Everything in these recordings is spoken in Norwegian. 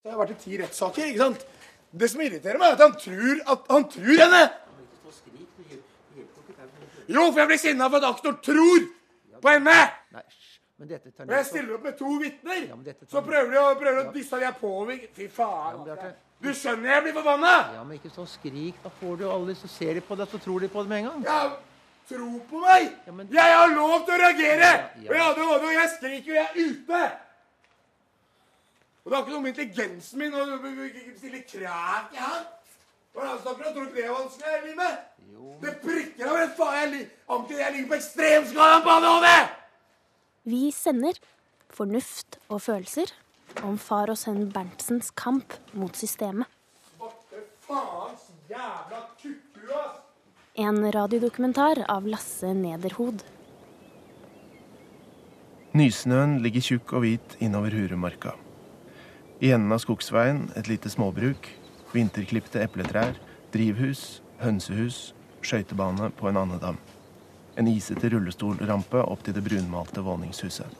Jeg har vært i ti rettssaker, ikke sant? Det som irriterer meg, er at han tror at han tror henne! Jo, for jeg blir sinna for at aktor tror på henne! Men dette tar Og jeg stiller opp med to vitner! Ja, tar- Så prøver de å, prøver å disse at jeg påvirker Fy faen. Ja, Bjarte- Du skjønner jeg blir forbanna! Ja, men ikke så skrik. Da får du alle, så ser de på det, så tror de på det med en gang. Ja, tro på meg! Ja, men- Jeg har lov til å reagere! Ja, ja. Og jeg og jeg skriker, og jeg er ute! Og det har ikke noe med intelligensen min å stille krav til han. Hva er det han snakker om? Tror du ikke det er vanskelig her i livet? Det prikker av en faen. Jeg, jeg, jeg ligger på ekstremskalaen på ADHD! Vi sender Fornuft og følelser om far og sønn Berntsens kamp mot systemet. Svarte faens jævla kukku, ass! En radiodokumentar av Lasse Nederhod. Nysnøen ligger tjukk og hvit innover Hurumarka. I enden av skogsveien et lite småbruk, vinterklipte epletrær, drivhus, hønsehus, skøytebane på en andedam. En isete rullestolrampe opp til det brunmalte våningshuset.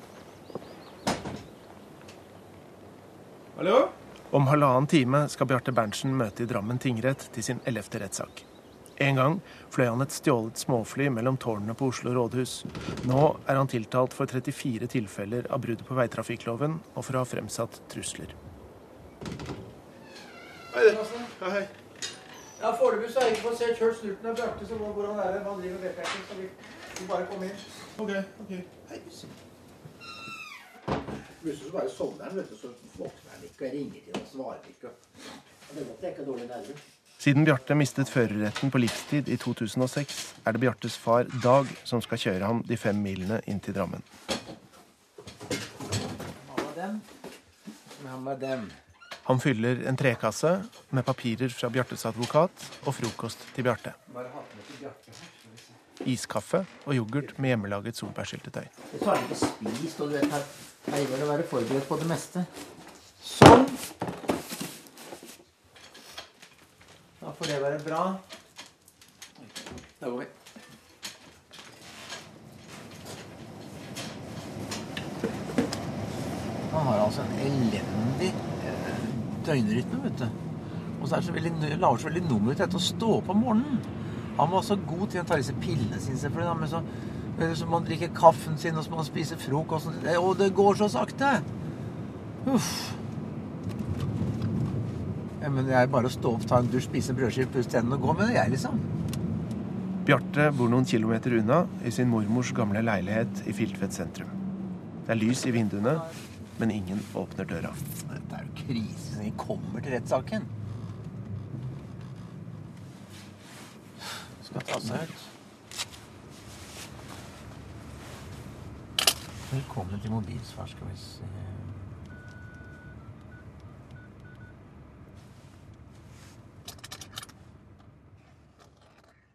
Hallo? Om halvannen time skal Bjarte Berntsen møte i Drammen tingrett til sin ellevte rettssak. En gang fløy han et stjålet småfly mellom tårnene på Oslo rådhus. Nå er han tiltalt for 34 tilfeller av brudd på veitrafikkloven og for å ha fremsatt trusler. Hei, hei, hei. Ja, Foreløpig har jeg ikke fått se kjørt snurten av Bjarte, så går han det? Han driver med backpacking. så vi, vi bare komme inn. Ok, ok. Hei, Plutselig så bare sovner han, vet du, så våkner han ikke og ringer til og svarer ikke. Og det måtte jeg ikke dårlig nerver. Siden Bjarte mistet førerretten på livstid i 2006, er det Bjartes far Dag som skal kjøre ham de fem milene inn til Drammen. Han var den, men han fyller en trekasse med papirer fra Bjartes advokat og frokost til Bjarte. Iskaffe og yoghurt med hjemmelaget solbærsyltetøy. Det tar ikke spist, og du vet her pleier å være forberedt på det meste. Sånn. Da får det være bra. Da går vi. Han har altså en elendig døgnrytme, vet du. Og så er så veldig, lager så veldig nummer til dette å stå opp om morgenen. Han var så god til å ta disse pillene sine, selvfølgelig. Men så, så må han drikke kaffen sin, og så må han spise frokost. Og det går så sakte! Uff. Ja, men det er bare å stå opp, ta en dusj, spise en brødskive, pusse tennene og gå med det, jeg, liksom. Bjarte bor noen kilometer unna i sin mormors gamle leilighet i Filtvet sentrum. Det er lys i vinduene, men ingen åpner døra. Dette krise så vi kommer til rettssaken. Skal ta seg ut. Velkommen til mobilsvar, skal vi se.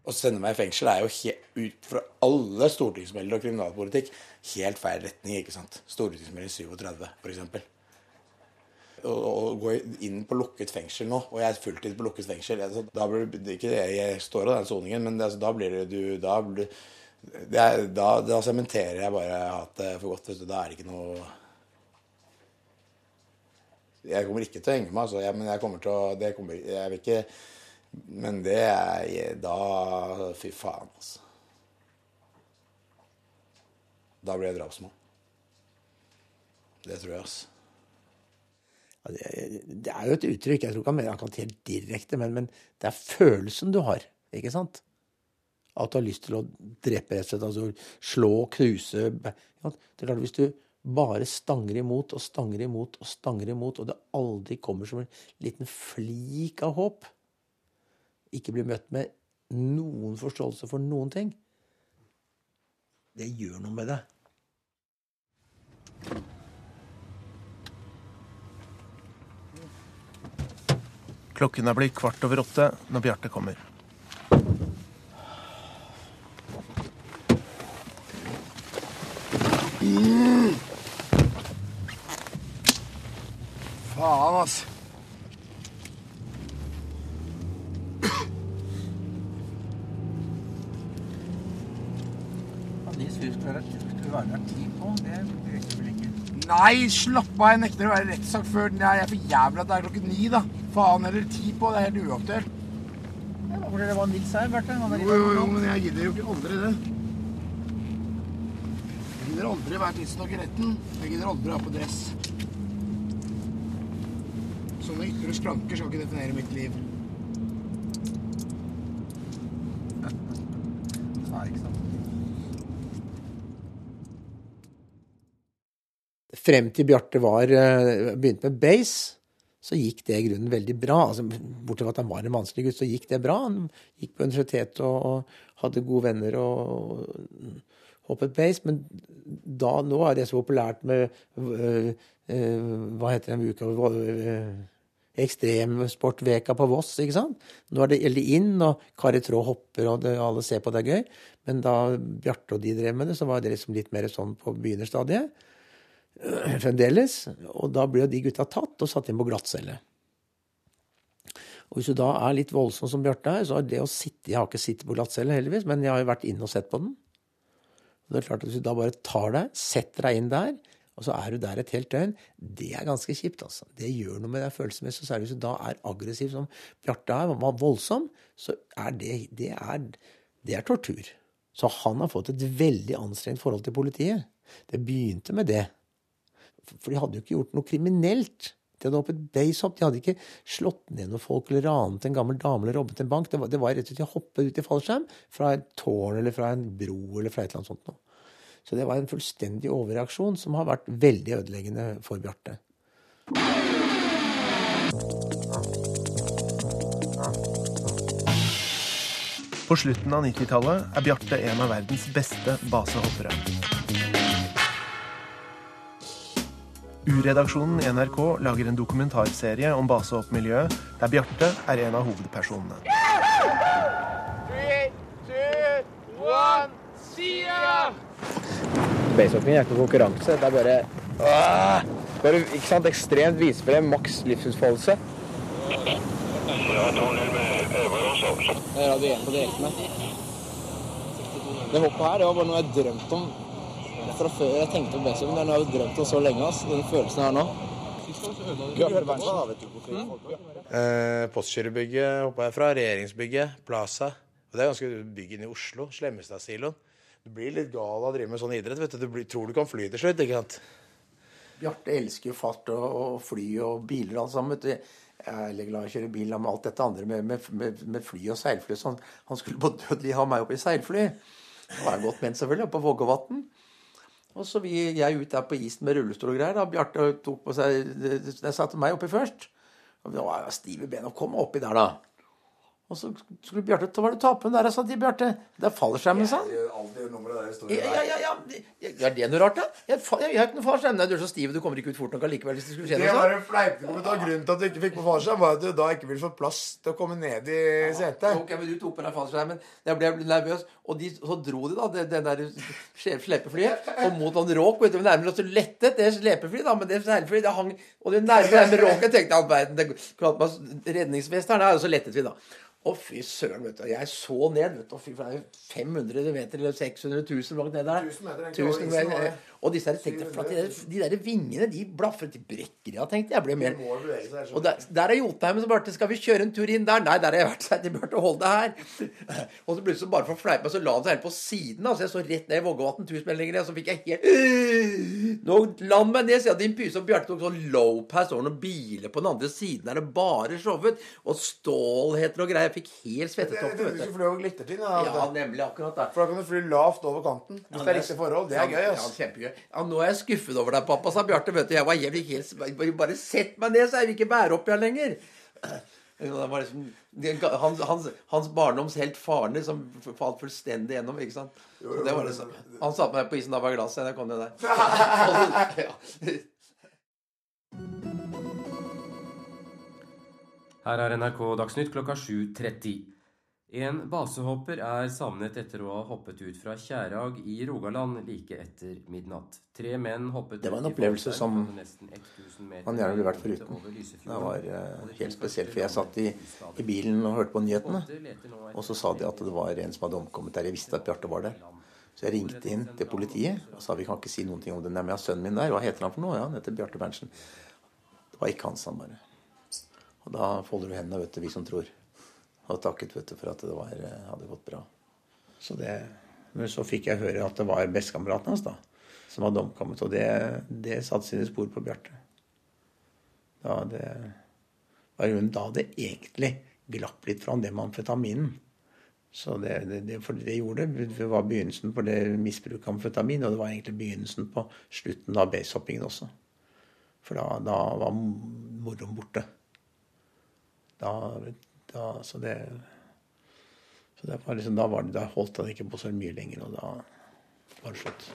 Å sende meg i fengsel er jo helt, ut fra alle stortingsmeldinger og kriminalpolitikk helt feil retning. ikke sant? Stortingsmelding 37, f.eks. Å å gå inn på lukket fengsel nå, og jeg er fulltid på lukket fengsel altså, da blir det, ikke det, Jeg står av den soningen, men det, altså, da blir det du Da, blir, det er, da, da sementerer jeg bare er for godt. Da er det ikke noe Jeg kommer ikke til å henge meg, altså, jeg, men jeg kommer til å det kommer, Jeg vil ikke Men det er da Fy faen, altså. Da blir jeg drapsmann. Det tror jeg, altså. Det er jo et uttrykk. Jeg tror ikke han mener akkurat helt direkte, men, men det er følelsen du har, ikke sant? At du har lyst til å drepe, rett og slett. Altså slå, knuse Det er klart, Hvis du bare stanger imot og stanger imot og stanger imot, og det aldri kommer som en liten flik av håp, ikke blir møtt med noen forståelse for noen ting, det gjør noe med deg. Klokken er blitt kvart over åtte når Bjarte kommer. Faen, altså. Ja, de skulle være skulle være der ti på. Det rekker vel ikke. Nei, slapp av. Jeg nekter å være rettssak før den jeg er for jævlig at det er klokken ni, da. Faen eller ti på. Det er helt uaktuelt. Hvor er det var Nils her, Bjarte? Jo, jo, jo, men jeg gidder jo ikke aldri det. Jeg gidder aldri være tidsnok i retten. Jeg gidder aldri ha på dress. Sånne ytre skranker skal ikke definere mitt liv. Nei, ikke sant. Frem til Bjarte var, eh, begynte med base, så gikk det i grunnen veldig bra. Altså, bortsett fra at han var en vanskelig gutt, så gikk det bra. Han gikk på universitetet og, og hadde gode venner og hoppet base. Men da, nå er det så populært med øh, øh, Hva heter den uka? øh, Ekstremsportveka på Voss, ikke sant? Nå er det veldig inn, og Kari Traa hopper, og det, alle ser på det er gøy. Men da Bjarte og de drev med det, så var det liksom litt mer sånn på begynnerstadiet fremdeles. Og da blir jo de gutta tatt og satt inn på glattcelle. Og hvis du da er litt voldsom som Bjarte er, så er det å sitte Jeg har ikke sittet på glattcelle, heldigvis, men jeg har jo vært inne og sett på den. Og det er klart at Hvis du da bare tar deg, setter deg inn der, og så er du der et helt døgn, det er ganske kjipt. altså. Det gjør noe med deg følelsesmessig. Særlig hvis du da er aggressiv som Bjarte er, var voldsom, så er det, det, er, det er tortur. Så han har fått et veldig anstrengt forhold til politiet. Det begynte med det. For de hadde jo ikke gjort noe kriminelt. De hadde hoppet basehopp. De hadde ikke slått ned noen folk eller ranet en gammel dame eller robbet en bank. Det var, det var rett og slett å hoppe ut i fallskjerm fra et tårn eller fra en bro eller fra et eller annet sånt noe. Så det var en fullstendig overreaksjon som har vært veldig ødeleggende for Bjarte. På slutten av 90-tallet er Bjarte en av verdens beste basehoppere. U-redaksjonen i NRK lager en dokumentarserie om basehoppmiljøet, der Bjarte er en av hovedpersonene. Basehopping er ikke noen konkurranse. Det er bare, Åh! bare ikke sant, ekstremt vise frem maks livsutfoldelse. Det hoppet her det var bare noe jeg drømte om fra før jeg tenkte på basehopping. Det har jo drømt om så lenge. ass. Den følelsen her nå. Eh, Postgirobygget hoppa jeg fra. Regjeringsbygget. Plaza. Og det er ganske bygg inne i Oslo. Slemmestadsiloen. Du blir litt gal av å drive med sånn idrett. vet du. Du blir, tror du kan fly til slutt. ikke sant? Bjarte elsker jo fart og, og fly og biler og alt sammen. vet du. Jeg er veldig glad i å kjøre bil med alt dette andre med, med, med, med fly og seilfly. Så Han skulle på dødelig ha meg opp i seilfly. Det var godt ment, selvfølgelig, oppe på Vågåvatn. Og så vi, jeg ut der på isen med rullestol og greier. da Bjarte tok på seg Jeg satte meg oppi først. Og det stive ben å komme oppi der, da. Og så skulle Bjarte ta, var det tapen på den der, sa de Bjarte. Det er fallskjermen, sa han. Ja, ja, ja, ja. ja. Er det noe rart, da? Jeg, jeg, jeg har ikke noe fallskjerm. Nei, Du er så stiv, du kommer ikke ut fort nok allikevel hvis det skulle skje Det noe var sånt. en fleipete. Grunnen til at du ikke fikk på fallskjerm, var at du da ikke ville få plass til å komme ned i setet. Ok, men du tok på deg fallskjermen. Jeg ble nervøs. Og de, så dro de da det, det der slepeflyet og mot noen råk. Vet du, nærmere også lettet det slepeflyet, da. Men det seilflyet, det hang Og det nærmere med råket tenkte jeg all verden. Redningsvest her, da, og så lettet vi, da. Å, fy søren, vet du. Jeg så ned, vet du. Fy, er jo 500 meter eller 600 000 bak ned der. 1000 meter, egentlig, 1000 isen var meter. Og disse her, tenkte, jeg, de, der, de der vingene, de blaffer til brekker, ja, tenkte jeg. Mer og der, der er Jotheim som bare Skal vi kjøre en tur inn der? Nei, der har jeg vært. Sa jeg holde deg her. Og så plutselig bare for meg, så la han seg helt på siden. Altså, jeg så rett ned i Vågåvatn, tusen meter og så fikk jeg helt Nå land meg ned, sier. Din pyse. Og Bjarte tok sånn low pass over noen biler på den andre siden. Der det bare showet. Og stålheter og greier. Jeg fikk helt svettetopper, du skulle fly over glittertind. Ja, nemlig. Akkurat der. For da kan du fly lavt over kanten. Hvis det er riktig forhold. Det er gøy. Ja, kjempegøy. Ja, nå er jeg skuffet over deg, pappa, sa Bjarte. Vet du, jeg var jævlig helt Bare, sett meg ned, så jeg vil ikke bære opp igjen lenger. Det var liksom, det- hans, hans, hans barndoms helt faren som falt fullstendig gjennom. ikke sant? Så det var liksom, Han satte meg på isen da var jeg glass. Jeg kom ned der. ja. Her er NRK Dagsnytt klokka 7.30. En basehopper er savnet etter å ha hoppet ut fra Kjærag i Rogaland like etter midnatt. Tre menn hoppet Det var en opplevelse som fra nesten 1000 meter man gjerne ville vært foruten. Det var eh, helt spesielt, for jeg satt i, i bilen og hørte på nyhetene. Og så sa de at det var en som hadde omkommet der. Jeg visste at Bjarte var der. Så jeg ringte inn til politiet og sa vi kan ikke si noen ting om det. Nei, men jeg har sønnen min der. Hva heter han for noe? Ja, han heter Bjarte Berntsen. Det var ikke hans, han bare. Og da folder du hendene, vet du, vi som tror. Og takket vet du, for at det var, eh, hadde gått bra. Så, det, men så fikk jeg høre at det var bestekameraten hans da, som hadde omkommet. Og det, det satte sine spor på Bjarte. Da det var jo da det egentlig glapp litt fra det med amfetaminen. Så det, det, det, for det gjorde det. Det var begynnelsen på det misbruket av amfetamin, og det var egentlig begynnelsen på slutten av basehoppingen også. For da, da var moroen borte. Da, da, så det så det var liksom, da, var det, da holdt han ikke på så mye lenger, og da var det slutt.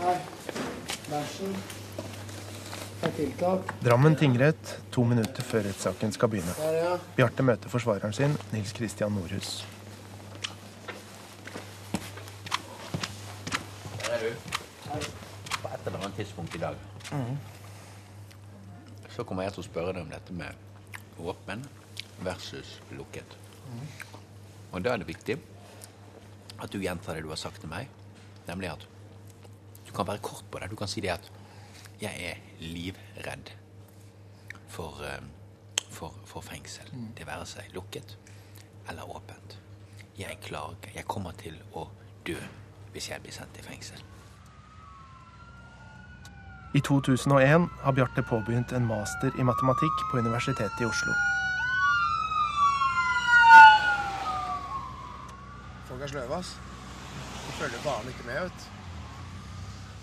Her. Bæsjen. Drammen tingrett to minutter før rettssaken skal begynne. Bjarte møter forsvareren sin, Nils Kristian Nordhus. Der er du. På et eller annet tidspunkt i dag mm. Så kommer jeg til å spørre deg om dette med åpen versus lukket. Og da er det viktig at du gjentar det du har sagt til meg, nemlig at du kan være kort på det. Du kan si det at jeg er livredd for, eh, for, for fengsel. Mm. Det være seg lukket eller åpent. Jeg klager. Jeg kommer til å dø hvis jeg blir sendt i fengsel. I 2001 har Bjarte påbegynt en master i matematikk på Universitetet i Oslo. Folk er sløve, ass. De følger faen ikke med, vet.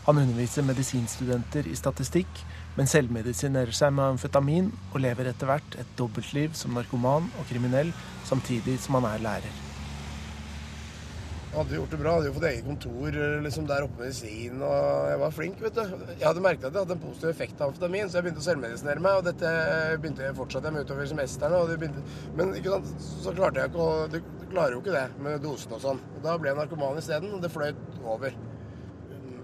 Han underviser medisinstudenter i statistikk, men selvmedisinerer seg med amfetamin og lever etter hvert et dobbeltliv som narkoman og kriminell, samtidig som han er lærer. Hadde gjort det bra. Hadde jo fått eget kontor liksom der oppe med medisin. og Jeg var flink, vet du. Jeg hadde merket at det hadde en positiv effekt av amfetamin, så jeg begynte å selvmedisinere meg. Og dette begynte jeg fortsatte jeg med utover det Begynte... Men ikke sant, så klarte jeg ikke å Du klarer jo ikke det med dosen og sånn. Og Da ble jeg narkoman isteden, og det fløyt over.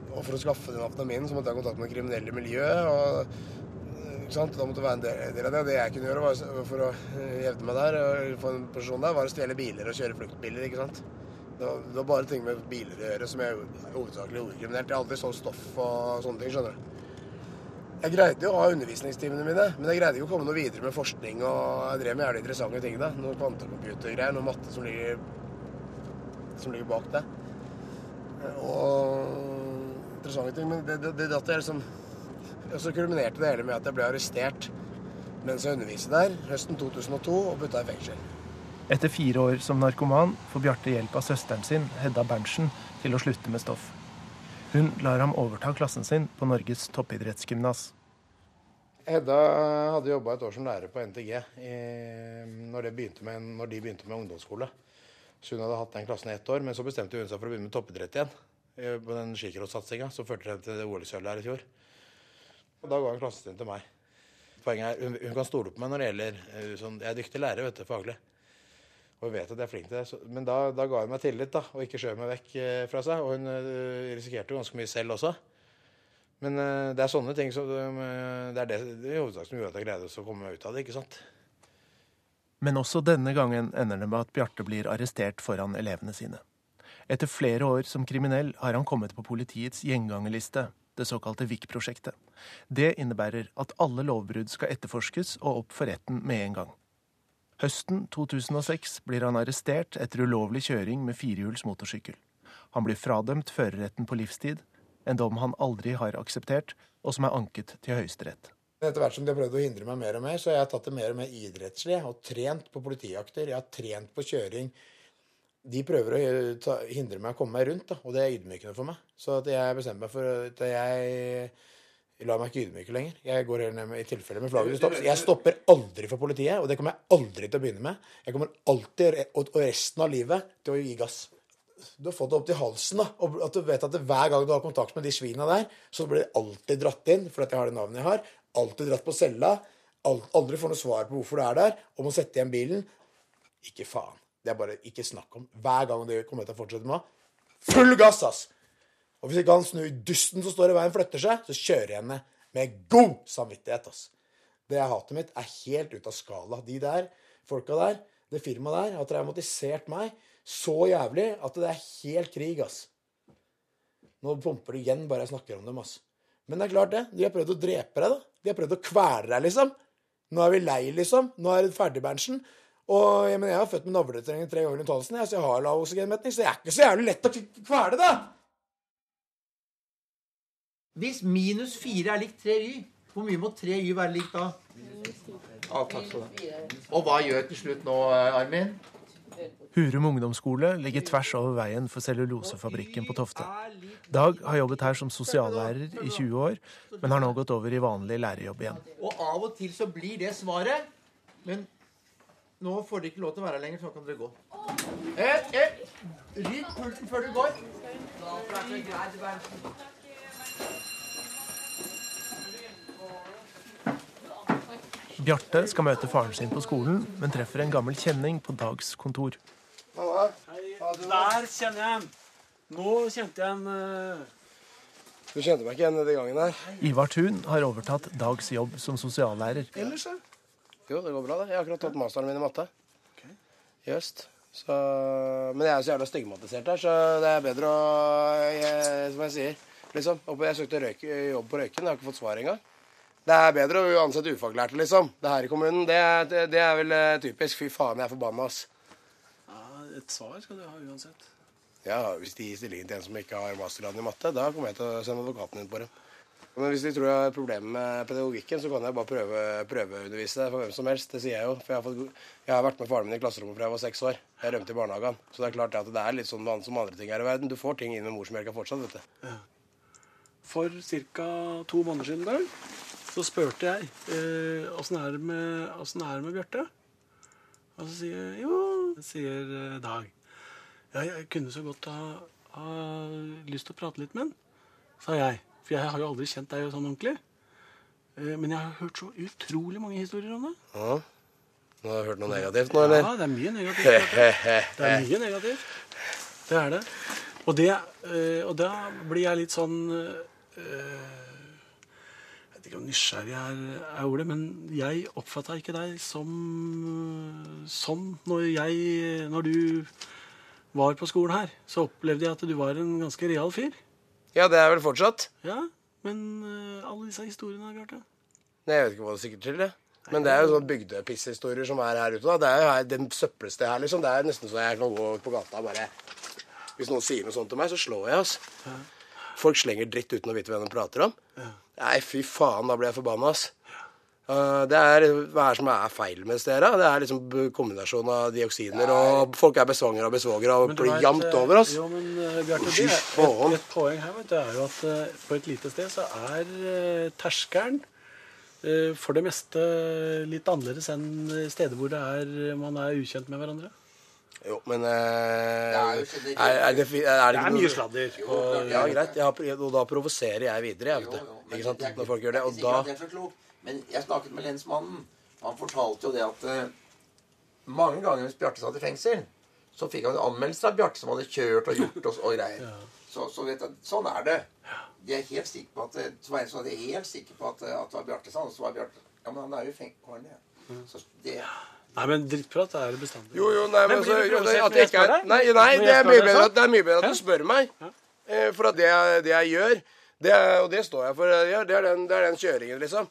Og for å skaffe den amfetaminen så måtte jeg ha kontakt med det kriminelle miljøet. og ikke sant? Da måtte det være en del av det. Og det jeg kunne gjøre var, for å hevde meg der, og få en posisjon der, var å stjele biler og kjøre fluktbiler. ikke sant? Det var, det var, bare ting med biler å gjøre som jeg hovedsakelig gjorde. Jeg har aldri solgt stoff og sånne ting. skjønner du. Jeg greide jo å ha undervisningstimene mine, men jeg greide ikke å komme noe videre med forskning. Og jeg drev med jævlig interessante ting. da. Noen kvantecomputergreier, noe matte som ligger, som ligger bak det. Og interessante ting. Men det, det, det, jeg liksom og Så kulminerte det hele med at jeg ble arrestert mens jeg underviste der høsten 2002 og putta i fengsel. Etter fire år som narkoman får Bjarte hjelp av søsteren sin, Hedda Berntsen, til å slutte med stoff. Hun lar ham overta klassen sin på Norges toppidrettsgymnas. Hedda hadde jobba et år som lærer på NTG i, når, med, når, de begynte med ungdomsskole. Så hun hadde hatt den klassen i ett år, men så bestemte hun seg for å begynne med toppidrett igjen. Eh, på den skicrossatsinga som førte til det OL-sølvet her i fjor. Og Da ga hun klassen sin til meg. Poenget er, hun, hun kan stole på meg når det gjelder eh, sånn, Jeg er dyktig lærer, vet du, faglig. Og hun vet at jeg er flink til det. Så, men da, da, ga hun meg tillit, da, og ikke skjøv meg vekk eh, fra seg. Og hun uh, risikerte jo ganske mye selv også. Men uh, det er sånne ting som uh, Det er det i hovedsak som gjorde at jeg greide å komme meg ut av det, ikke sant. Men også denne gangen ender det med at Bjarte blir arrestert foran elevene sine. Etter flere år som kriminell har han kommet på politiets gjengangerliste, det såkalte VIK-prosjektet. Det innebærer at alle lovbrudd skal etterforskes og opp for retten med en gang. Høsten 2006 blir han arrestert etter ulovlig kjøring med firehjuls motorsykkel. Han blir fradømt førerretten på livstid, en dom han aldri har akseptert, og som er anket til Høyesterett. Etter hvert som de har prøvd å hindre meg mer og mer, så har jeg tatt det mer og mer idrettslig og trent på politijakter. Jeg har trent på kjøring de prøver å hindre meg å komme meg rundt, da, og det er ydmykende for meg. Så jeg bestemmer meg for at jeg lar meg ikke ydmyke lenger. Jeg går heller ned med, i tilfelle med flagget stopps. Jeg stopper aldri for politiet, og det kommer jeg aldri til å begynne med. Jeg kommer alltid, og resten av livet, til å gi gass. Du har fått det opp til halsen, da, og at du vet at hver gang du har kontakt med de svina der, så blir det alltid dratt inn, fordi jeg har det navnet jeg har. Alltid dratt på cella. Aldri får noe svar på hvorfor du er der, og må sette igjen bilen. Ikke faen. Det er bare ikke snakk om. Hver gang det kommer til å fortsette med, full gass, ass! Og hvis ikke han snur dusten som står i veien, flytter seg, så kjører jeg henne med god samvittighet, ass. Det hatet mitt er helt ute av skala. De der folka der, det firmaet der, har traumatisert meg så jævlig at det er helt krig, ass. Nå pumper det igjen bare jeg snakker om dem, ass. Men det er klart, det. De har prøvd å drepe deg, da. De har prøvd å kvele deg, liksom. Nå er vi lei, liksom. Nå er det ferdig, Berntsen. Og jeg, mener, jeg har født med navletrening tre ganger rundt halsen, jeg, så jeg har lav oksygenmetning, så jeg er ikke så jævlig lett å kvele, da! Hvis minus fire er likt tre y, hvor mye må tre y være likt da? Ja, takk skal du ha. Og hva gjør til slutt nå, Armin? Hurum ungdomsskole ligger tvers over veien for cellulosefabrikken på Tofte. Dag har jobbet her som sosiallærer i 20 år, men har nå gått over i vanlig lærerjobb igjen. Og av og til så blir det svaret, men nå får dere ikke lov til å være her lenger, så kan dere gå. Eh, eh, Rydd pulten før du går. Bjarte skal møte faren sin på skolen, men treffer en gammel kjenning på Dags kontor. Der kjenner jeg en. Nå kjente jeg en uh... Du kjente meg ikke igjen nedi gangen her? Ivar Thun har overtatt Dags jobb som sosiallærer. Ellers, ja. Jo, det går bra, det. Jeg har akkurat tatt masteren min i matte. I høst. Så, men jeg er så jævla stigmatisert her, så det er bedre å jeg, Som jeg sier, liksom. Jeg søkte røyk, jobb på Røyken, jeg har ikke fått svar engang. Det er bedre å ansette ufaglærte, liksom. Det her i kommunen, det, det, det er vel eh, typisk. Fy faen, jeg er forbanna, ass. Ja, et svar skal du ha uansett. Ja, hvis de gir stillingen til en som ikke har mastergrad i matte, da kommer jeg til å sende advokaten inn på dem. Men hvis de tror jeg har problemer med pedagogikken, så kan jeg bare prøve, prøveundervise for hvem som helst. Det sier jeg jo. For jeg har, fått, jeg har vært med faren min i klasserommet fra jeg var seks år. Jeg rømte i barnehagen. Så det er klart at det er litt sånn som andre ting her i verden. Du får ting inn med morsmelka fortsatt, vet du. For ca. to måneder siden dag så spurte jeg åssen eh, er det med, er det med Bjarte. Og så sier jeg jo, sier eh, Dag. Ja, jeg kunne så godt ha, ha lyst til å prate litt med han, sa jeg. For jeg har jo aldri kjent deg sånn ordentlig. Eh, men jeg har hørt så utrolig mange historier om det. Ja. Nå har hørt noe negativt nå, eller? Ja, det er mye negativt. Det er mye negativt. Det er det. Og, det, eh, og da blir jeg litt sånn Jeg vet ikke om nysgjerrig er, er ordet, men jeg oppfatta ikke deg som sånn når jeg Når du var på skolen her, så opplevde jeg at du var en ganske real fyr. Ja, det er vel fortsatt. Ja, men uh, alle disse historiene, Bjarte Nei, Jeg vet ikke hva det er sikkert til. det. Men det er jo sånn bygdepisshistorier som er her ute. da. Det er jo her, den søppelstedet her, liksom. Det er nesten så jeg kan gå på gata og bare Hvis noen sier noe sånt til meg, så slår jeg, altså. Ja. Folk slenger dritt uten å vite hvem de prater om. Ja. Nei, fy faen, da blir jeg forbanna, ass. Uh, det er hva er som er feil med stedet. Det er liksom kombinasjon av dioksiner, og folk er besvanger og besvogere og blir jamt over oss. Jo, men uh, Bjarte, det er et, et, poeng her vet du, er jo at uh, på et lite sted så er uh, terskelen for det meste litt annerledes enn steder hvor det er, man er ukjent med hverandre. Jo, men eh, er, er, det, er, er det, mye sladder. Og, ja, greit. Har, og da provoserer jeg videre, jeg, vet du. Ikke sant? Når folk gjør det. Og da Men jeg snakket med lensmannen. Han fortalte jo det at uh, mange ganger hvis Bjarte satt i fengsel, så fikk han anmeldelser av Bjarte som hadde kjørt og gjort og, og greier. Så, så vet jeg, sånn er det. De er helt sikre på at så var er helt sikre på at, at det var Bjarte sa så var Bjarte Ja, men han er jo i fengsel. Så det Nei, men drittprat er det bestandig. Jo, jo, nei, men, men så, at jeg ikke er, nei, nei det, er mye bedre, det er mye bedre at du spør meg. Eh, for at det, det jeg gjør, det er, og det står jeg for, det er, det er, den, det er den kjøringen, liksom.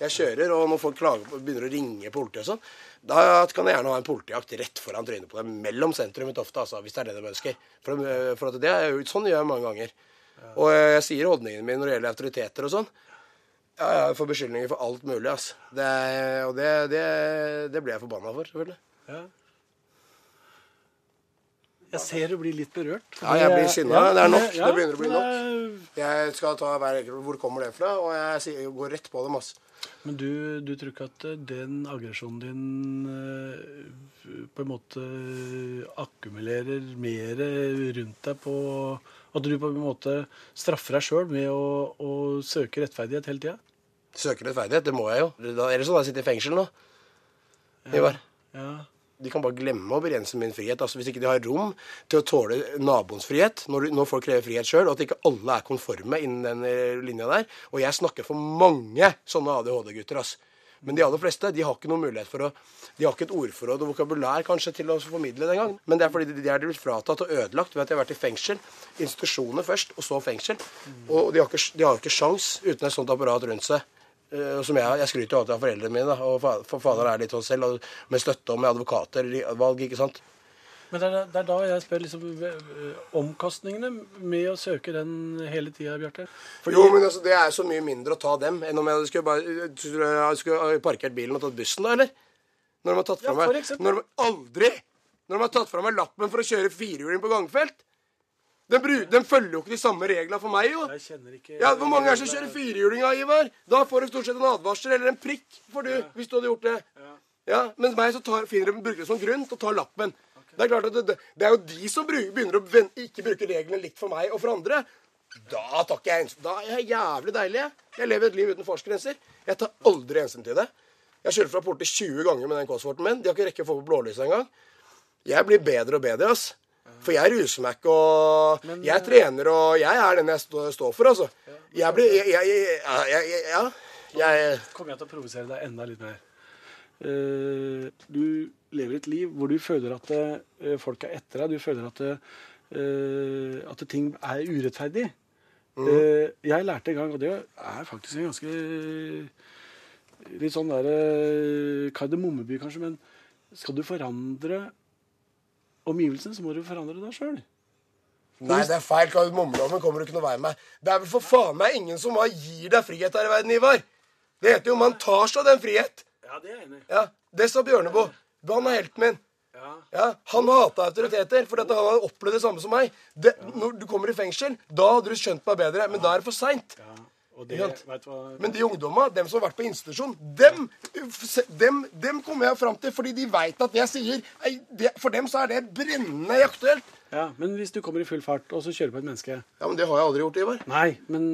Jeg kjører, og når folk klager, begynner å ringe politiet og sånn, da kan jeg gjerne ha en politijakt rett foran trynet på deg, mellom sentrum i Tofte, altså, hvis det er det de ønsker. For, for at det er jo sånn gjør jeg mange ganger. Og jeg sier holdningene mine når det gjelder autoriteter og sånn. Ja, jeg får beskyldninger for alt mulig, altså. Det, og det, det, det blir jeg forbanna for, selvfølgelig. Ja. Jeg ser du blir litt berørt. Ja, jeg blir sinna. Ja, det er nok. Ja, det begynner å bli nok. Jeg skal ta hver enkelt Hvor kommer det fra? Og jeg går rett på dem, altså. Men du, du tror ikke at den aggresjonen din eh, på en måte akkumulerer mer rundt deg på At du på en måte straffer deg sjøl med å, å, søke rettferdighet hele tida? Søke rettferdighet? Det må jeg jo. Ellers sånn jeg sitter i fengsel nå. Ivar. Ja de kan bare glemme å begrense min frihet. Altså Hvis ikke de har rom til å tåle naboens frihet, når, når folk krever frihet sjøl, og at ikke alle er konforme innen den eh, linja der. Og jeg snakker for mange sånne ADHD-gutter. Altså. Men de aller fleste de har ikke noen mulighet for å De har ikke et ordforråd og vokabulær kanskje til å formidle det engang. Men det er fordi de, de er blitt fratatt og ødelagt ved at de har vært i fengsel. Institusjoner først, og så fengsel. Og de har ikke, de har ikke sjans uten et sånt apparat rundt seg. Uh, som jeg, jeg skryter jo alltid av foreldrene mine, da, og for fader er litt sånn selv, og med støtte og med advokater valg, ikke sant. Men det er, det er da jeg spør liksom eh, omkostningene med å søke den hele tida, Bjarte. Jo, men altså, det er så mye mindre å ta dem enn om jeg skulle, bare, jeg skulle parkert bilen og tatt bussen, da, eller? Når de har tatt fra Ja, meg Aldri! Når de har tatt fra meg lappen for å kjøre firehjuling på gangfelt. De, bru- den, følger jo ikke de samme reglene for meg, jo. Jeg kjenner ikke Ja, Hvor mange er det som kjører firehjulinga, Ivar? Da får du stort sett en advarsel eller en prikk, for du, hvis du hadde gjort det. Ja, Mens meg så tar, finner de bruker det som grunn til å ta lappen. Det er klart at det, det, er jo de som bruker, begynner å ikke bruke reglene likt for meg og for andre. Da takker jeg hensyn. Da er jeg jævlig deilig. Jeg, jeg lever et liv uten fartsgrenser. Jeg tar aldri hensyn til det. Jeg kjører fra portet 20 ganger med den Cosworten min. De har ikke rekke å få på blålyset engang. Jeg blir bedre og bedre, ass. For jeg ruser meg ikke, og jeg trener, og jeg er den jeg står for, altså. Jeg blir jeg, jeg, ja, jeg, kommer jeg til å provosere deg enda litt mer. Eh, du lever et liv hvor du føler at eh, folk er etter deg. Du føler at, eh, at ting er urettferdig. Eh, jeg lærte en gang, og det er faktisk en ganske litt sånn der eh, kardemommeby, kanskje, men skal du forandre omgivelsene, så må du forandre deg sjøl. Nei, det er feil. Kardemommeloven kommer du ikke noe vei med. Det er vel for faen meg ingen som har- gir deg frihet her i verden, Ivar. Det heter jo man tar seg den frihet. Ja, det er jeg enig. Ja, Det sa Bjørneboe. Han er helten min. Ja, Han hata autoriteter, for dette, han har opplevd det samme som meg. Det, når du kommer i fengsel, da hadde du skjønt meg bedre, men da er det for seint. Og det, vet du hva Men de ungdomma, dem som har vært på institusjon, dem, dem, dem kommer jeg fram til fordi de veit at jeg sier For dem så er det brennende aktuelt. Ja, Men hvis du kommer i full fart og så kjører på et menneske Ja, men Det har jeg aldri gjort, Ivar. Nei, men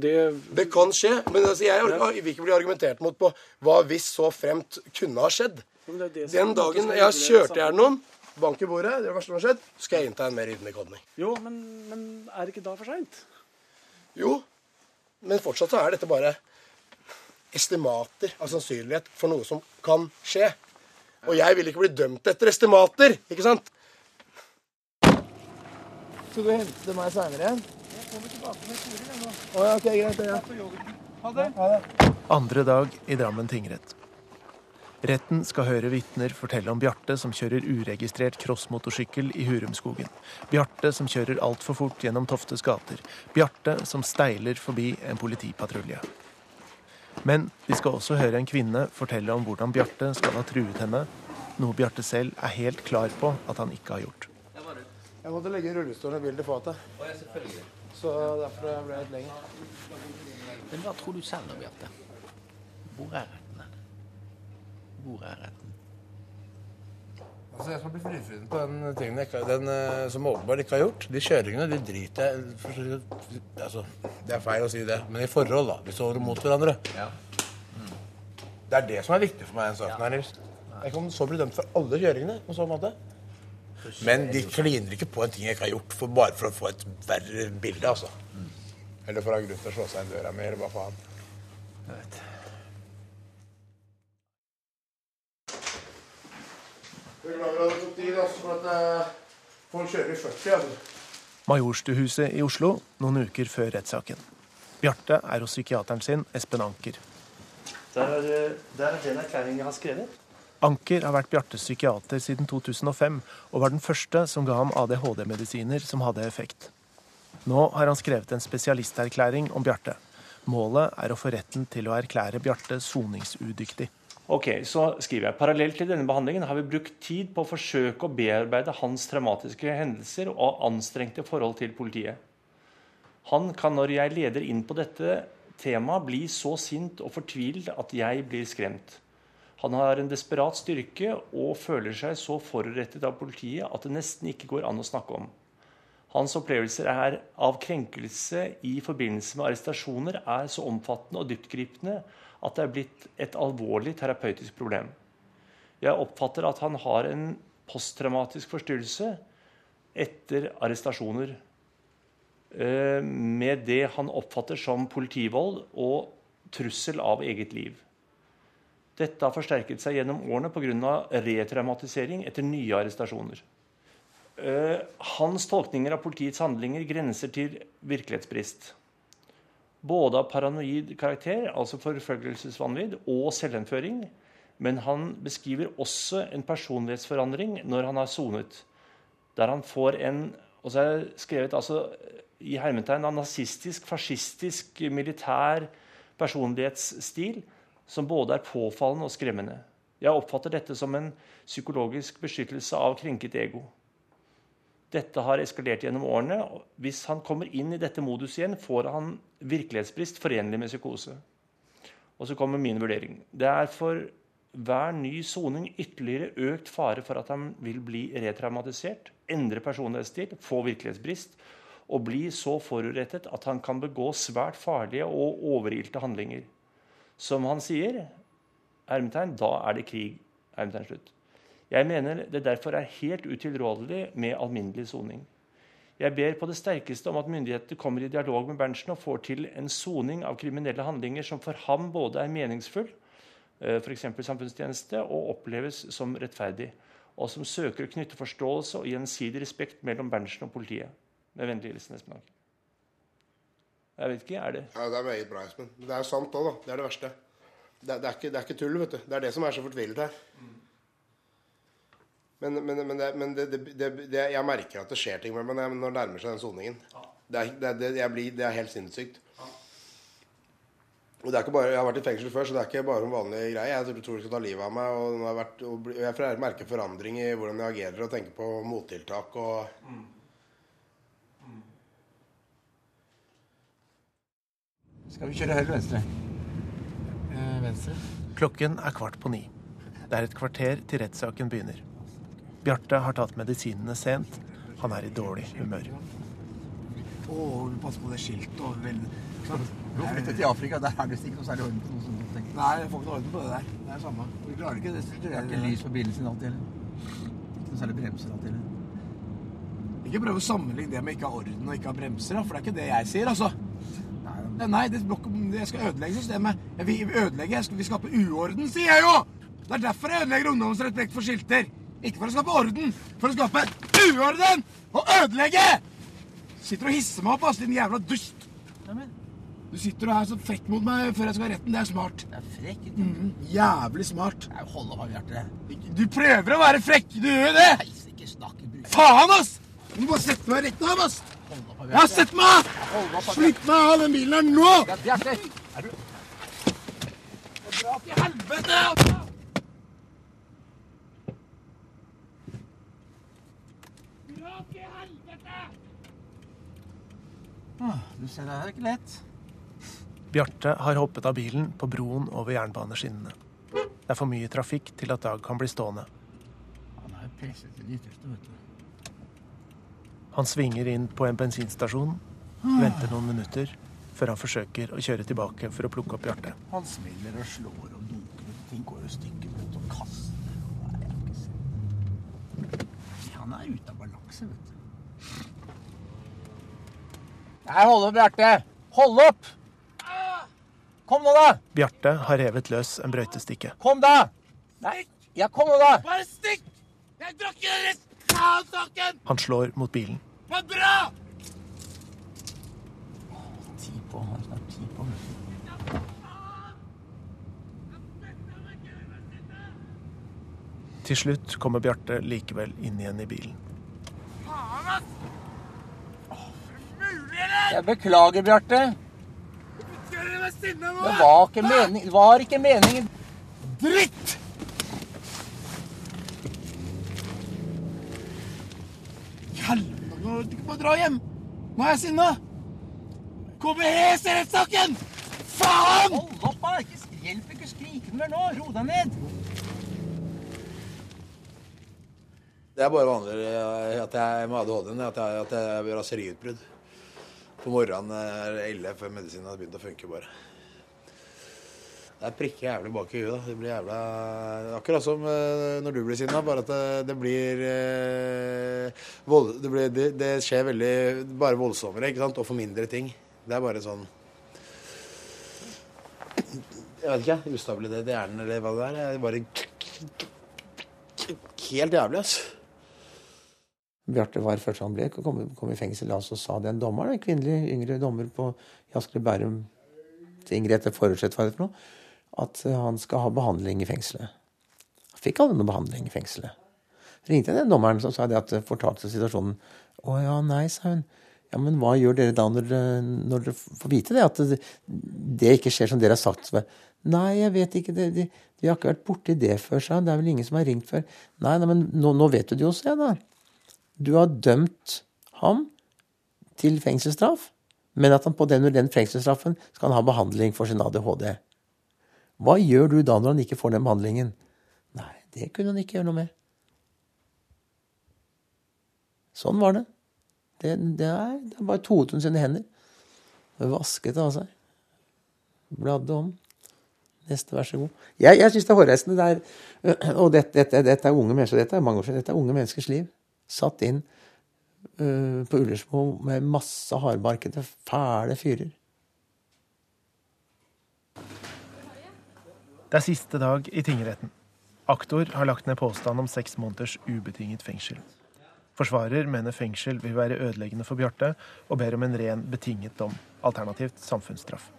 det Det kan skje, men altså, jeg jeg vil ikke bli argumentert mot på hva hvis så fremt kunne ha skjedd. Det det Den dagen jeg har regulere kjørt samfunnet. ihjel noen, bank i bordet, det er det verste som har skjedd, skal jeg innta en mer ydmyk holdning. Jo, men, men er det ikke da for seint? Jo, men fortsatt så er dette bare estimater av sannsynlighet for noe som kan skje. Og jeg vil ikke bli dømt etter estimater, ikke sant? Skal du hente meg seinere igjen? Jeg kommer tilbake med turer, jeg nå. Å ja, ok, greit. Ja. Ha det. Andre dag i Drammen tingrett. Retten skal høre vitner fortelle om Bjarte som kjører uregistrert crossmotorsykkel i Hurumskogen. Bjarte som kjører altfor fort gjennom Toftes gater. Bjarte som steiler forbi en politipatrulje. Men vi skal også høre en kvinne fortelle om hvordan Bjarte skal ha truet henne, noe Bjarte selv er helt klar på at han ikke har gjort. Jeg måtte legge rullestolen i bilen til fatet. Så derfor ble jeg litt lenger. Men hva tror du selv da, Bjarte? Hvor er retten? Hvor er retten? Altså, Jeg skal bli frifunnet på den tingen jeg den, eh, som åpenbart ikke har gjort. De kjøringene de driter jeg altså, Det er feil å si det, men i forhold, da. Vi står mot hverandre. Det er det som er viktig for meg i denne saken her, Nils. Jeg kan så bli dømt for alle kjøringene på sånn måte. Men de kliner ikke på en ting jeg ikke har gjort, for bare for å få et verre bilde, altså. Eller for å ha grunn til å slå seg inn døra mi, eller hva faen. Jeg vet. Jeg er glad for at det tok tid, altså, for at eh, folk kjører i 40, altså. Majorstuhuset i Oslo noen uker før rettssaken. Bjarte er hos psykiateren sin, Espen Anker. Der er, der er den erklæringen jeg har skrevet. Anker har vært Bjartes psykiater siden 2005, og var den første som ga ham ADHD-medisiner som hadde effekt. Nå har han skrevet en spesialisterklæring om Bjarte. Målet er å få retten til å erklære Bjarte soningsudyktig. Ok, så skriver jeg Parallelt til denne behandlingen har vi brukt tid på å forsøke å bearbeide hans traumatiske hendelser og anstrengte forhold til politiet. Han kan når jeg leder inn på dette temaet, bli så sint og fortvilt at jeg blir skremt. Han har en desperat styrke og føler seg så forurettet av politiet at det nesten ikke går an å snakke om. Hans opplevelser er av krenkelse i forbindelse med arrestasjoner er så omfattende og dyptgripende at det er blitt et alvorlig terapeutisk problem. Jeg oppfatter at han har en posttraumatisk forstyrrelse etter arrestasjoner. eh, Med det han oppfatter som politivold og trussel av eget liv. Dette har forsterket seg gjennom årene pga. retraumatisering etter nye arrestasjoner. Eh, hans tolkninger av politiets handlinger grenser til virkelighetsbrist. Både av paranoid karakter, altså forfølgelsesvanvidd, og selvinnføring. Men han beskriver også en personlighetsforandring når han har sonet. Der han får en Og så er det skrevet altså, i hermetegn av nazistisk, fascistisk, militær personlighetsstil som både er påfallende og skremmende. Jeg oppfatter dette som en psykologisk beskyttelse av krenket ego. Dette har eskalert gjennom årene. Hvis han kommer inn i dette modus igjen, får han virkelighetsbrist forenlig med psykose. Og så kommer min vurdering. Det er for hver ny soning ytterligere økt fare for at han vil bli retraumatisert, endre personlighetsstil, få virkelighetsbrist og bli så forurettet at han kan begå svært farlige og overilte handlinger. Som han sier, hermetegn, da er det krig. hermetegn slutt. Jeg mener det derfor er helt utilrådelig med alminnelig soning. Jeg ber på det sterkeste om at myndighetene kommer i dialog med Berntsen og får til en soning av kriminelle handlinger som for ham både er meningsfull, f.eks. samfunnstjeneste, og oppleves som rettferdig, og som søker å knytte forståelse og gjensidig respekt mellom Berntsen og politiet. Med vennlig hilsen Espen Anker. Jeg vet ikke, er det Ja, Det er meget bra, Espen. Det er sant òg, da. Det er det verste. Det, det, er ikke, det er ikke tull, vet du. Det er det som er så fortvilet her. Men, men, men, det, men det, det, det, jeg merker at det skjer ting med meg når det nærmer seg den soningen. Det er, det, det, jeg blir, det er helt sinnssykt. Og det er ikke bare, Jeg har vært i fengsel før, så det er ikke bare en vanlig greie. Jeg tror, tror de skal ta livet av meg. Og, nå har jeg, vært, og jeg merker forandring i hvordan jeg agerer og tenker på mottiltak. og... Skal vi kjøre høyre eller venstre? Eh, venstre. Klokken er kvart på ni. Det er et kvarter til rettssaken begynner. Bjarte har tatt medisinene sent. Han er i dårlig humør. Å, pass på det skiltet og vel Du har flyttet til Afrika, der er det ikke noe særlig orden på noe sånt. tenker. Nei, jeg får ikke noe orden på det der. Det er det samme. Vi klarer ikke det. Det er ikke lys på bilen sin alltid heller. Ikke noe særlig bremser alltid heller. Ikke prøv å sammenligne det med ikke ha orden og ikke ha bremser, for det er ikke det jeg sier, altså. Nei, nei det, blokk- jeg skal ødelegge systemet. Jeg vil ødelegge, jeg skal, vi skaper uorden, sier jeg jo! Det er derfor jeg ødelegger ungdommens respekt for skilter. Ikke for å skape orden, for å skape uorden og ødelegge! Sitter og hisser meg opp, ass, din jævla dust. Du sitter og er så frekk mot meg før jeg skal ha retten. Det er smart. Det er frekk? Mhm, jævlig smart. Jeg hold opp, Bjarte. Du prøver å være frekk. Du gjør jo det. Nei, ikke snakke Faen, ass! Du må sette meg rett av, ass. Ja, sett meg av! Slipp meg av den bilen her nå! Bjarte! Er du Dra til helvete! Dra til helvete! Du ser, det er ikke lett. Bjarte har hoppet av bilen på broen over jernbaneskinnene. Det er for mye trafikk til at Dag kan bli stående. Han er presset til det ytterste, vet du. Han svinger inn på en bensinstasjon, venter noen minutter, før han forsøker å kjøre tilbake for å plukke opp Bjarte. Han smeller og slår og dunker. og. Ting går i stykker mot ikke sett. Han er ute av balanse, vet du. Nei, hold opp, Bjarte! Hold opp! Kom nå, da! Bjarte har revet løs en brøytestikke. Kom, da! Nei, ja, kom nå, da! Bare stikk! Jeg drakk ikke deres saken! Han slår mot bilen. Men bra! Ti på. Han er snart ti på. Til slutt kommer Bjarte likevel inn igjen i bilen. Faen, ass! Jeg beklager, Bjarte. Det var ikke meningen. Var ikke meningen. Dritt! Helvete, nå det ikke på å dra hjem. Nå er jeg sinna. KBS i rettssaken! Faen! Hold opp, da! Ikke Hjelp ikke å skrike mer nå. Ro deg ned. Det er bare vanlig at jeg med ADHD-en at jeg har raseriutbrudd. På morgenen er det ille før medisinen har begynt å funke, bare. Det er prikke jævlig bak i huet. da. Det blir jævla Akkurat som eh, når du blir sinna, bare at det, det blir eh, vold, det, blir, det, det skjer veldig bare voldsommere ikke sant? og for mindre ting. Det er bare sånn Jeg vet ikke. Ustabilitet i hjernen eller hva det er. Det er bare helt jævlig, ass. Bjarte var først han ble, kom, kom i fengsel, og så sa den dommeren, en kvinnelig yngre dommer på Asker Bærum tingrett, forutsett hva det for noe, at eh, han skal ha behandling i fengselet. Han fikk aldri noe behandling i fengselet. Ringte jeg den dommeren, så sa det at eh, fortalte situasjonen. Å ja, nei, sa hun. Ja, men hva gjør dere da når, dere- når dere får vite det? At det, det ikke skjer som dere har sagt? Nei, jeg vet ikke. Det, de, vi har ikke vært borti det før, sa hun. Det er vel ingen som har ringt før. Nei, nei men nå, nå vet du det jo, sa jeg da. Du har dømt ham til fengselsstraff, men at han på den, den fengselsstraffen skal han ha behandling for sin ADHD. Hva gjør du da når han ikke får den behandlingen? Nei, det kunne han ikke gjøre noe med. Sånn var det. Det, det, er, det er bare toet hun sine hender. Vasket av seg. Bladde om. Neste, vær så god. Jeg, jeg syns det er hårreisende. Det er, og dette, dette, dette er unge mennesker. Dette er mange år siden. Dette er unge menneskers liv. Satt inn uh, på Ullersmo med masse hardbarkede, fæle fyrer. Det er siste dag i tingretten. Aktor har lagt ned påstand om seks måneders ubetinget fengsel. Forsvarer mener fengsel vil være ødeleggende for Bjarte, og ber om en ren betinget dom, alternativt samfunnsstraff.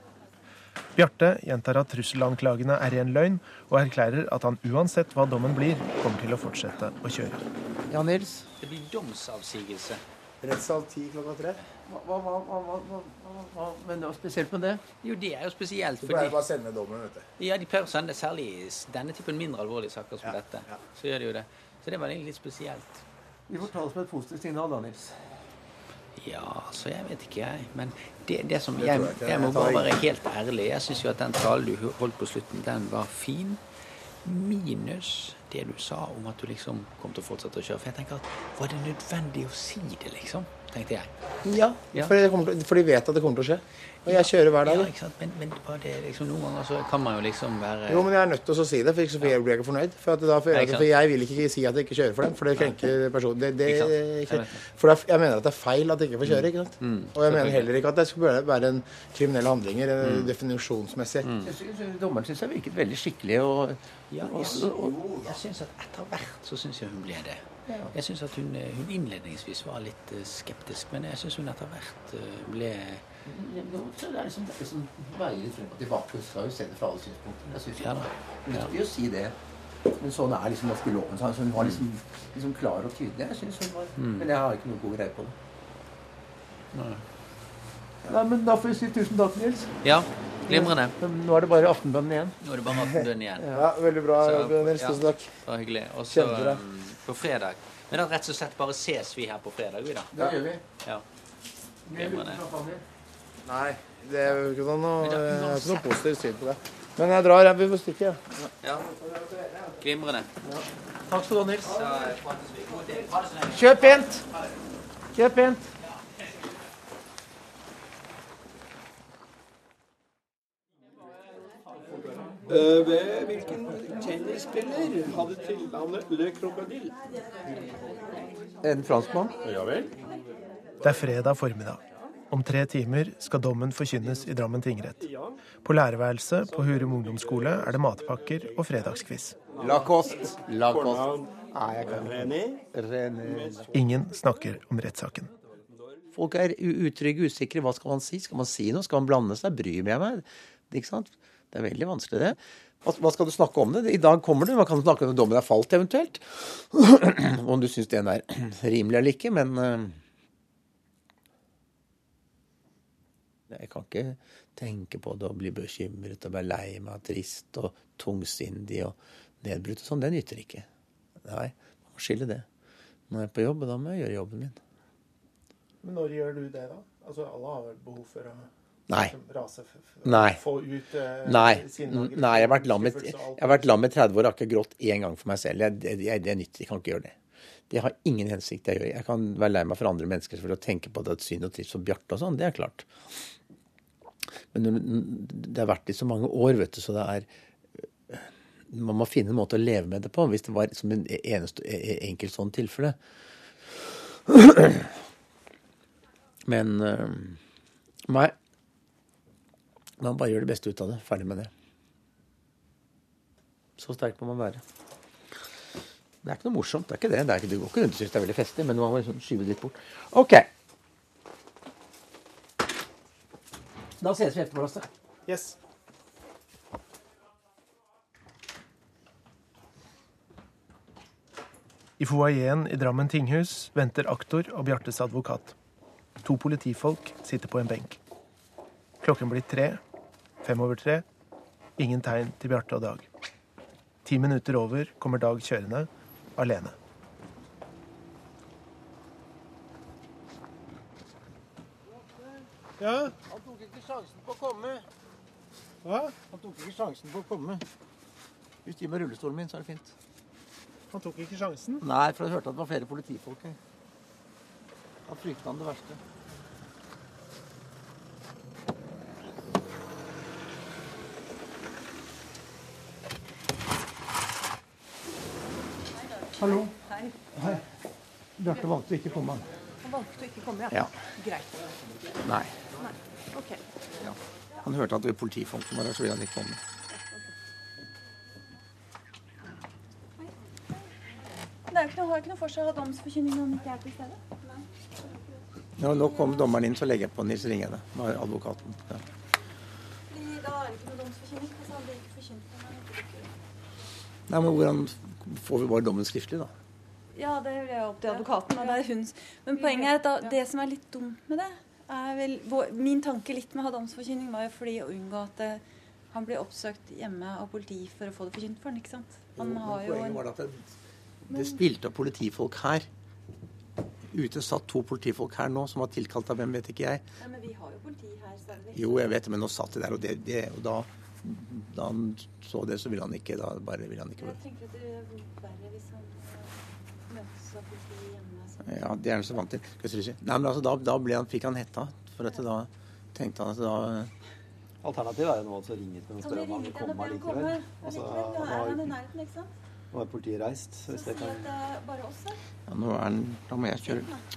Bjarte gjentar at trusselanklagene er ren løgn, og erklærer at han uansett hva dommen blir, kommer til å fortsette å kjøre. Ja, Nils? Det blir domsavsigelse. Rettssal ti klokka tre. Hva, hva, hva, hva, hva, hva, men det var spesielt med det? Jo, det er jo spesielt Du pleier bare å sende dommen, vet du. Ja, de pleier å sende særlig i denne typen mindre alvorlige saker som dette. Så gjør de jo det. Så det var egentlig litt spesielt. Vi får ta det som et positivt signal, da, Nils. Ja, så jeg vet ikke, jeg. Men det, det som Det jeg, jeg jeg må bare være helt ærlig. Jeg syns jo at den talen du holdt på slutten, den var fin. Minus det du sa om at du liksom kom til å fortsette å kjøre. For jeg tenker at var det nødvendig å si det, liksom? Tenkte jeg. Ja, For, det kommer til, for de vet at det kommer til å skje. Og jeg kjører hver dag. Ja, ikke sant? Men, men det liksom, noen ganger så kan man jo liksom være Jo, men jeg er nødt til å si det, for ikke så blir jeg ikke fornøyd. For, at da, for, jeg, for jeg vil ikke si at jeg ikke kjører for dem, for det krenker personen. Det, det, Ikke for det er- jeg mener at det er feil at jeg ikke får kjøre. ikke sant? Mm. Og jeg mener heller ikke at det skulle være en kriminelle handlinger Mm. definisjonsmessig. Jeg synes Dommeren syns jeg virket veldig skikkelig. Og, Ja, og, jeg, og, jeg syns at etter hvert så syns jeg hun ble det. Ja. Jeg syns at hun, eh, hun innledningsvis var litt eh, skeptisk, men jeg syns hun etter hvert eh, ble det er liksom, det er liksom veier litt frem og tilbake. Du skal jo se det fra alle synspunkter. Jeg synes Ja. Det er viktig å si det. Men sånn er liksom norske loven. Så hun var liksom, liksom klar og tydelig. Jeg synes hun var, Mm. Men jeg har ikke noe god greie på det. Nei. Nei, men Da får vi si tusen takk, Nils. Ja, glimrende. Nå er det bare Aftenbønnen igjen. Nå er det bare Aftenbønnen igjen. Ja, veldig bra, Så, Nils. ja, Tusen takk. Det var hyggelig. Og så um, på fredag. Men da rett og slett bare ses vi her på fredag, vi da. Det gjør vi. Ja. Glimrende. Nei, det er jo ikke noe, jeg har ikke noe positivt syn på det. Men jeg drar. Jeg vil få stikke. Ja. Ja. Glimrende. Ja. Takk skal du ha, Nils. Kjøp pent. Kjøp vi. God del. Ha det så lenge. Kjør pent! Kjør pent. Ved hvilken tennisspiller hadde tilnavnet Le Crocodille? En franskmann? Ja vel. Det er fredag formiddag. Om tre timer skal dommen forkynnes i Drammen tingrett. På lærerværelset på Hurum ungdomsskole er det matpakker og fredagsquiz. Lacoste. Lacoste. Nei, jeg kan René? René. Ingen snakker om rettssaken. Folk er utrygge, usikre. Hva skal man si? Skal man si noe? Skal man blande seg? Bryr jeg meg? Ikke sant? Det er veldig vanskelig, det. Hva, skal du snakke om det? I dag kommer det. Man kan snakke om at dommen er falt, eventuelt. om du syns den er rimelig eller ikke, men eh, Jeg kan ikke tenke på det å bli bekymret og være lei meg, trist og tungsindig og nedbrutt og sånn. Det nytter ikke. Nei, man må skille det. Når jeg er på jobb, da må jeg gjøre jobben min. Men når gjør du det, da? Altså, Alle har vel behov for å Nei. Nei. Ut eh, Nei. Nei, jeg har vært lam i- skuffelse og alt. jeg har vært lam i 30 år og har ikke grått én gang for meg selv. Jeg, det, det, er nytt. Jeg kan ikke gjøre det. Det har ingen hensikt. Jeg, gjør. jeg kan være lei meg for andre mennesker for å tenke på det at synd og trist for Bjarte og sånn. Det er klart. Men det har vært i så mange år, vet du, så det er Man må finne en måte å leve med det på. Hvis det var som en eneste e- enkelt sånn tilfelle. Men øh, Nei. Man bare gjør det beste ut av det. Ferdig med det. Så sterk må man være. Det er ikke noe morsomt. det er ikke det. det, er ikke, det går ikke rundt og synes det er veldig festlig, men man må liksom skyve det litt bort. OK. Da ses vi etterpå, Lasse. Yes. I foajeen i Drammen tinghus venter aktor og Bjartes advokat. To politifolk sitter på en benk. Klokken blir tre. Fem over tre. Ingen tegn til Bjarte og Dag. Ti minutter over kommer Dag kjørende, alene. Ja? Han tok ikke sjansen på å komme. Hva? Han tok ikke sjansen på å komme. Hvis de med rullestolen min, så er det fint. Han tok ikke sjansen? Nei, for jeg hørte at det var flere politifolk her. Da frykta han det verste. Hei. Bjarte valgte å ikke komme. Han valgte å ikke komme, Ja. Greit. Nei. Nei. Ok. Han hørte at det var politifolk som var her, så ville han ikke komme. Det er jo ikke noe, har ikke noe for seg å ha domsforkynning når han ikke er til stede. Nå, nå kom dommeren inn, så legger jeg på Nils Ringene, Nå er advokaten. Ja. Da er det ikke noe domsforkynning. Altså, han blir ikke forkynt når han ikke dukker opp. Nei, men hvordan får vi bare dommen skriftlig, da? Ja, det vil jeg opp til advokaten. Men, det er hun. Men poenget er at da, det som er litt dumt med det, er vel Min tanke litt med å ha var jo fordi å unngå at det, han blir oppsøkt hjemme av politi for å få det forkynt for han, ikke sant? Han Jo, har jo poenget en var at det, det spilte av politifolk her. Ute satt to politifolk her nå som var tilkalt av hvem, vet ikke jeg. Ja, men vi har jo politi her stadig. Jo, jeg vet det, men nå satt de der, og, det, det, og da, da han så det, så ville han ikke da bare ville han ikke Jeg tenker at det er verre hvis han eh, møtes av politi hjemme. Så. Ja, det er han så vant til. Nei, men altså, da, da ble han, fikk han hetta. For at da tenkte han at da Alternativet er jo nå å ringe til og spørre om han vil komme allikevel. Altså, nå, nå er politiet reist. Så hvis det kan her. ja, nå er han, Da må jeg kjøre. Eh,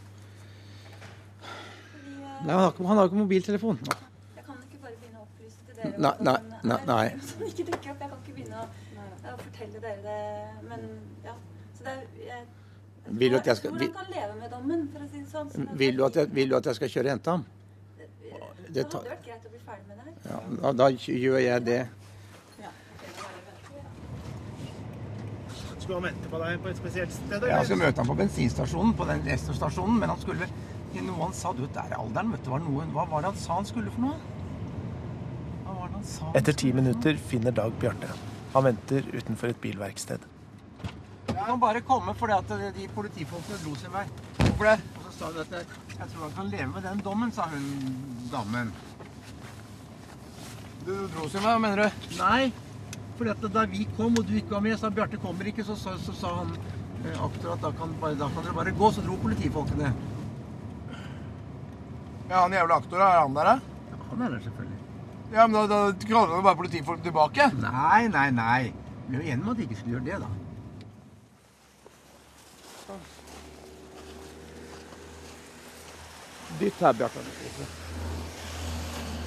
Nei, han har ikke, han har ikke mobiltelefon. Nå. Jeg kan ikke bare begynne å opplyse til dere Nei, nei, nei, nei. som ikke dukker opp. Jeg kan ikke begynne å, fortelle dere det. Men ja. Så det er Vil du at jeg skal- tror kan leve med dommen, for å si det sånn. Vil du at jeg, vil du at jeg skal kjøre og hente ham? det det hadde vært greit å bli ferdig med det her. Ja, da, da gjør jeg det. Skulle han vente på deg på et spesielt sted? Jeg eller? skal møte ham på bensinstasjonen, på den Esso-stasjonen, men han skulle noe han sa, du vet, der er alderen, vet du, var noe, hva var det han sa han skulle for noe? Hva var det han sa? Etter ti minutter finner Dag Bjarte. Han venter utenfor et bilverksted. Kan bare komme fordi at de politifolkene dro sin vei. Hvorfor det? Og så sa hun at jeg, tror han kan leve med den dommen, sa hun damen. Du dro sin vei, hva mener du? Nei, fordi at da vi kom og du ikke var med, sa Bjarte kommer ikke, så, så, så sa han eh, aktor at da kan, bare, da kan dere bare gå, så dro politifolkene. Ja, han jævla aktor, er han der, da? Ja, han er der selvfølgelig. Ja, men da, da kaller han bare politifolk tilbake. Nei, nei, nei. Vi er jo enige om at de ikke skulle gjøre det, da. Dytt her, Bjarte.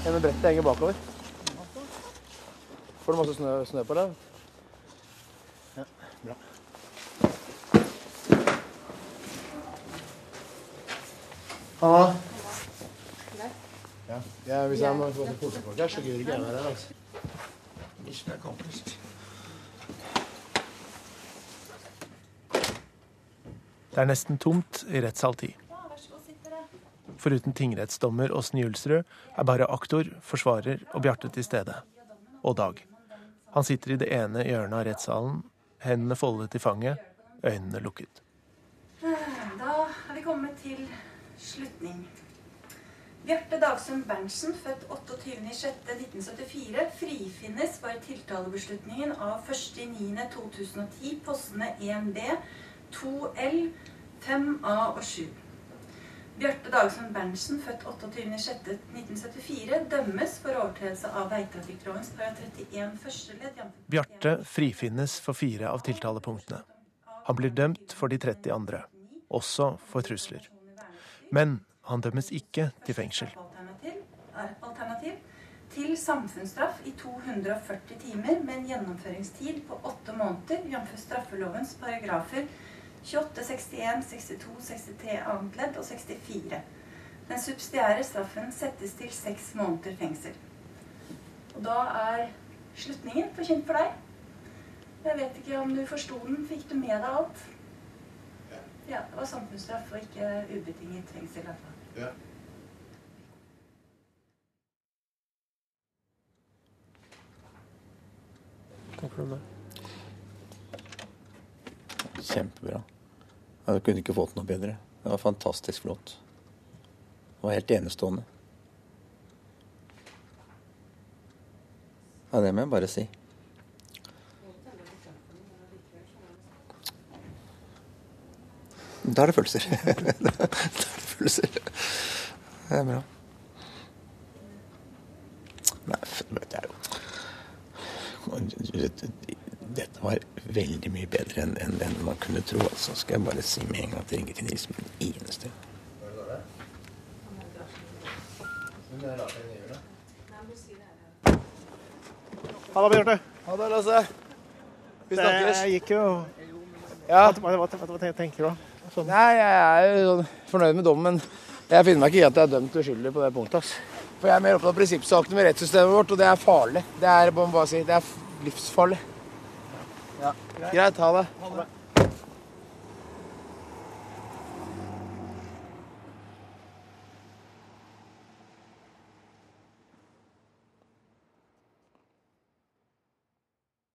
Det med brettet henger bakover. Får du masse snø, snø på deg? Ja, bra. Hallo? Ja. hvis jeg må få til her, så gidder ikke jeg være her. altså. Mission Det er nesten tomt i rettssal 10. Foruten tingrettsdommer Åsne Julsrud er bare aktor, forsvarer og Bjarte til stede. Og Dag. Han sitter i det ene hjørnet av rettssalen, hendene foldet i fanget, øynene lukket. Da er vi kommet til slutning. Bjarte Dagsund Berntsen, født 28.06.1974, frifinnes for tiltalebeslutningen av 1.9.2010, postene 1B, 2L, 5A og 7. Bjarte Dagsund Berntsen, født 28.06.1974, dømmes for overtredelse av veitrafikklovens § 31 første ledd. Bjarte frifinnes for fire av tiltalepunktene. Han blir dømt for de 30 andre, også for trusler. Men han dømmes ikke til fengsel. Er alternativ. til samfunnsstraff i 240 timer med en gjennomføringstid på åtte måneder, jf. straffelovens paragrafer 28, 61, 62, 63 annet ledd og 64. Den subsidiære straffen settes til seks måneder fengsel. Og da er slutningen forkynt for deg. Jeg vet ikke om du forsto den. Fikk du med deg alt? Ja, det var samfunnsstraff og ikke ubetinget fengsel. i. Ja. Takk for det. Kjempebra. Jeg kunne ikke fått noe bedre. Det var fantastisk flott. Det var helt enestående. Ja, det må jeg bare si. Da er det følelser. da er det følelser. Det er bra. Nei, det er jo Dette var veldig mye bedre enn enn- enn man kunne tro. Altså. Skal jeg bare si med en gang at det ringer til Nils med den eneste. Ha det, Bjarte. Ha det, Lasse. Vi snakkes. Det gikk jo Ja. Hva, hva, hva, hva tenker du? Sånn. Nei, jeg er jo sånn fornøyd med dommen, men jeg finner meg ikke i at jeg er dømt uskyldig på det punktet. ass. For jeg er mer opptatt av prinsippsakene med rettssystemet vårt, og det er farlig. Det er, bare si, det er livsfarlig. Ja. Greit, ha det. Ha det.